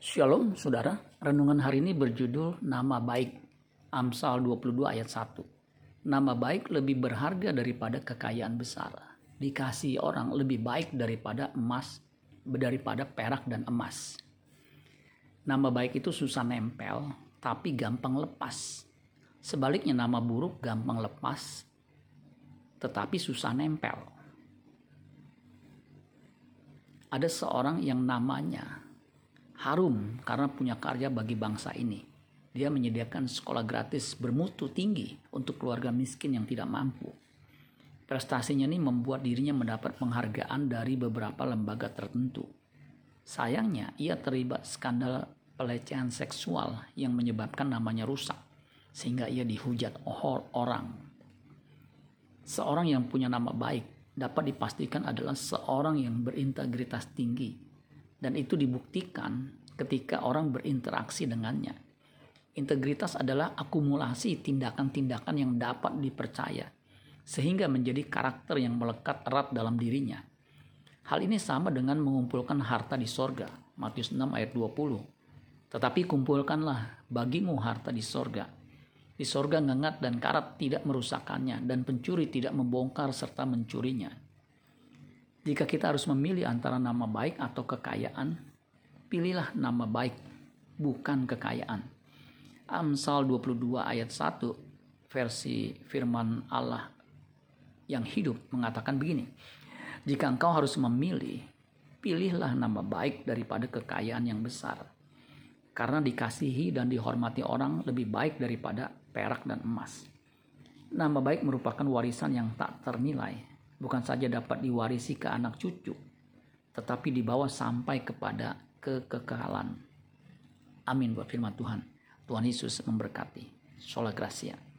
Shalom saudara, renungan hari ini berjudul Nama Baik, Amsal 22 ayat 1. Nama baik lebih berharga daripada kekayaan besar. Dikasih orang lebih baik daripada emas, daripada perak dan emas. Nama baik itu susah nempel, tapi gampang lepas. Sebaliknya nama buruk gampang lepas, tetapi susah nempel. Ada seorang yang namanya harum karena punya karya bagi bangsa ini. Dia menyediakan sekolah gratis bermutu tinggi untuk keluarga miskin yang tidak mampu. Prestasinya ini membuat dirinya mendapat penghargaan dari beberapa lembaga tertentu. Sayangnya, ia terlibat skandal pelecehan seksual yang menyebabkan namanya rusak, sehingga ia dihujat orang. Seorang yang punya nama baik dapat dipastikan adalah seorang yang berintegritas tinggi, dan itu dibuktikan ketika orang berinteraksi dengannya. Integritas adalah akumulasi tindakan-tindakan yang dapat dipercaya, sehingga menjadi karakter yang melekat erat dalam dirinya. Hal ini sama dengan mengumpulkan harta di sorga, Matius 6 ayat 20. Tetapi kumpulkanlah bagimu harta di sorga. Di sorga ngengat dan karat tidak merusakkannya, dan pencuri tidak membongkar serta mencurinya. Jika kita harus memilih antara nama baik atau kekayaan, pilihlah nama baik, bukan kekayaan. Amsal 22 ayat 1 versi firman Allah yang hidup mengatakan begini. Jika engkau harus memilih, pilihlah nama baik daripada kekayaan yang besar. Karena dikasihi dan dihormati orang lebih baik daripada perak dan emas. Nama baik merupakan warisan yang tak ternilai bukan saja dapat diwarisi ke anak cucu, tetapi dibawa sampai kepada kekekalan. Amin buat firman Tuhan. Tuhan Yesus memberkati. Sholah Gracia.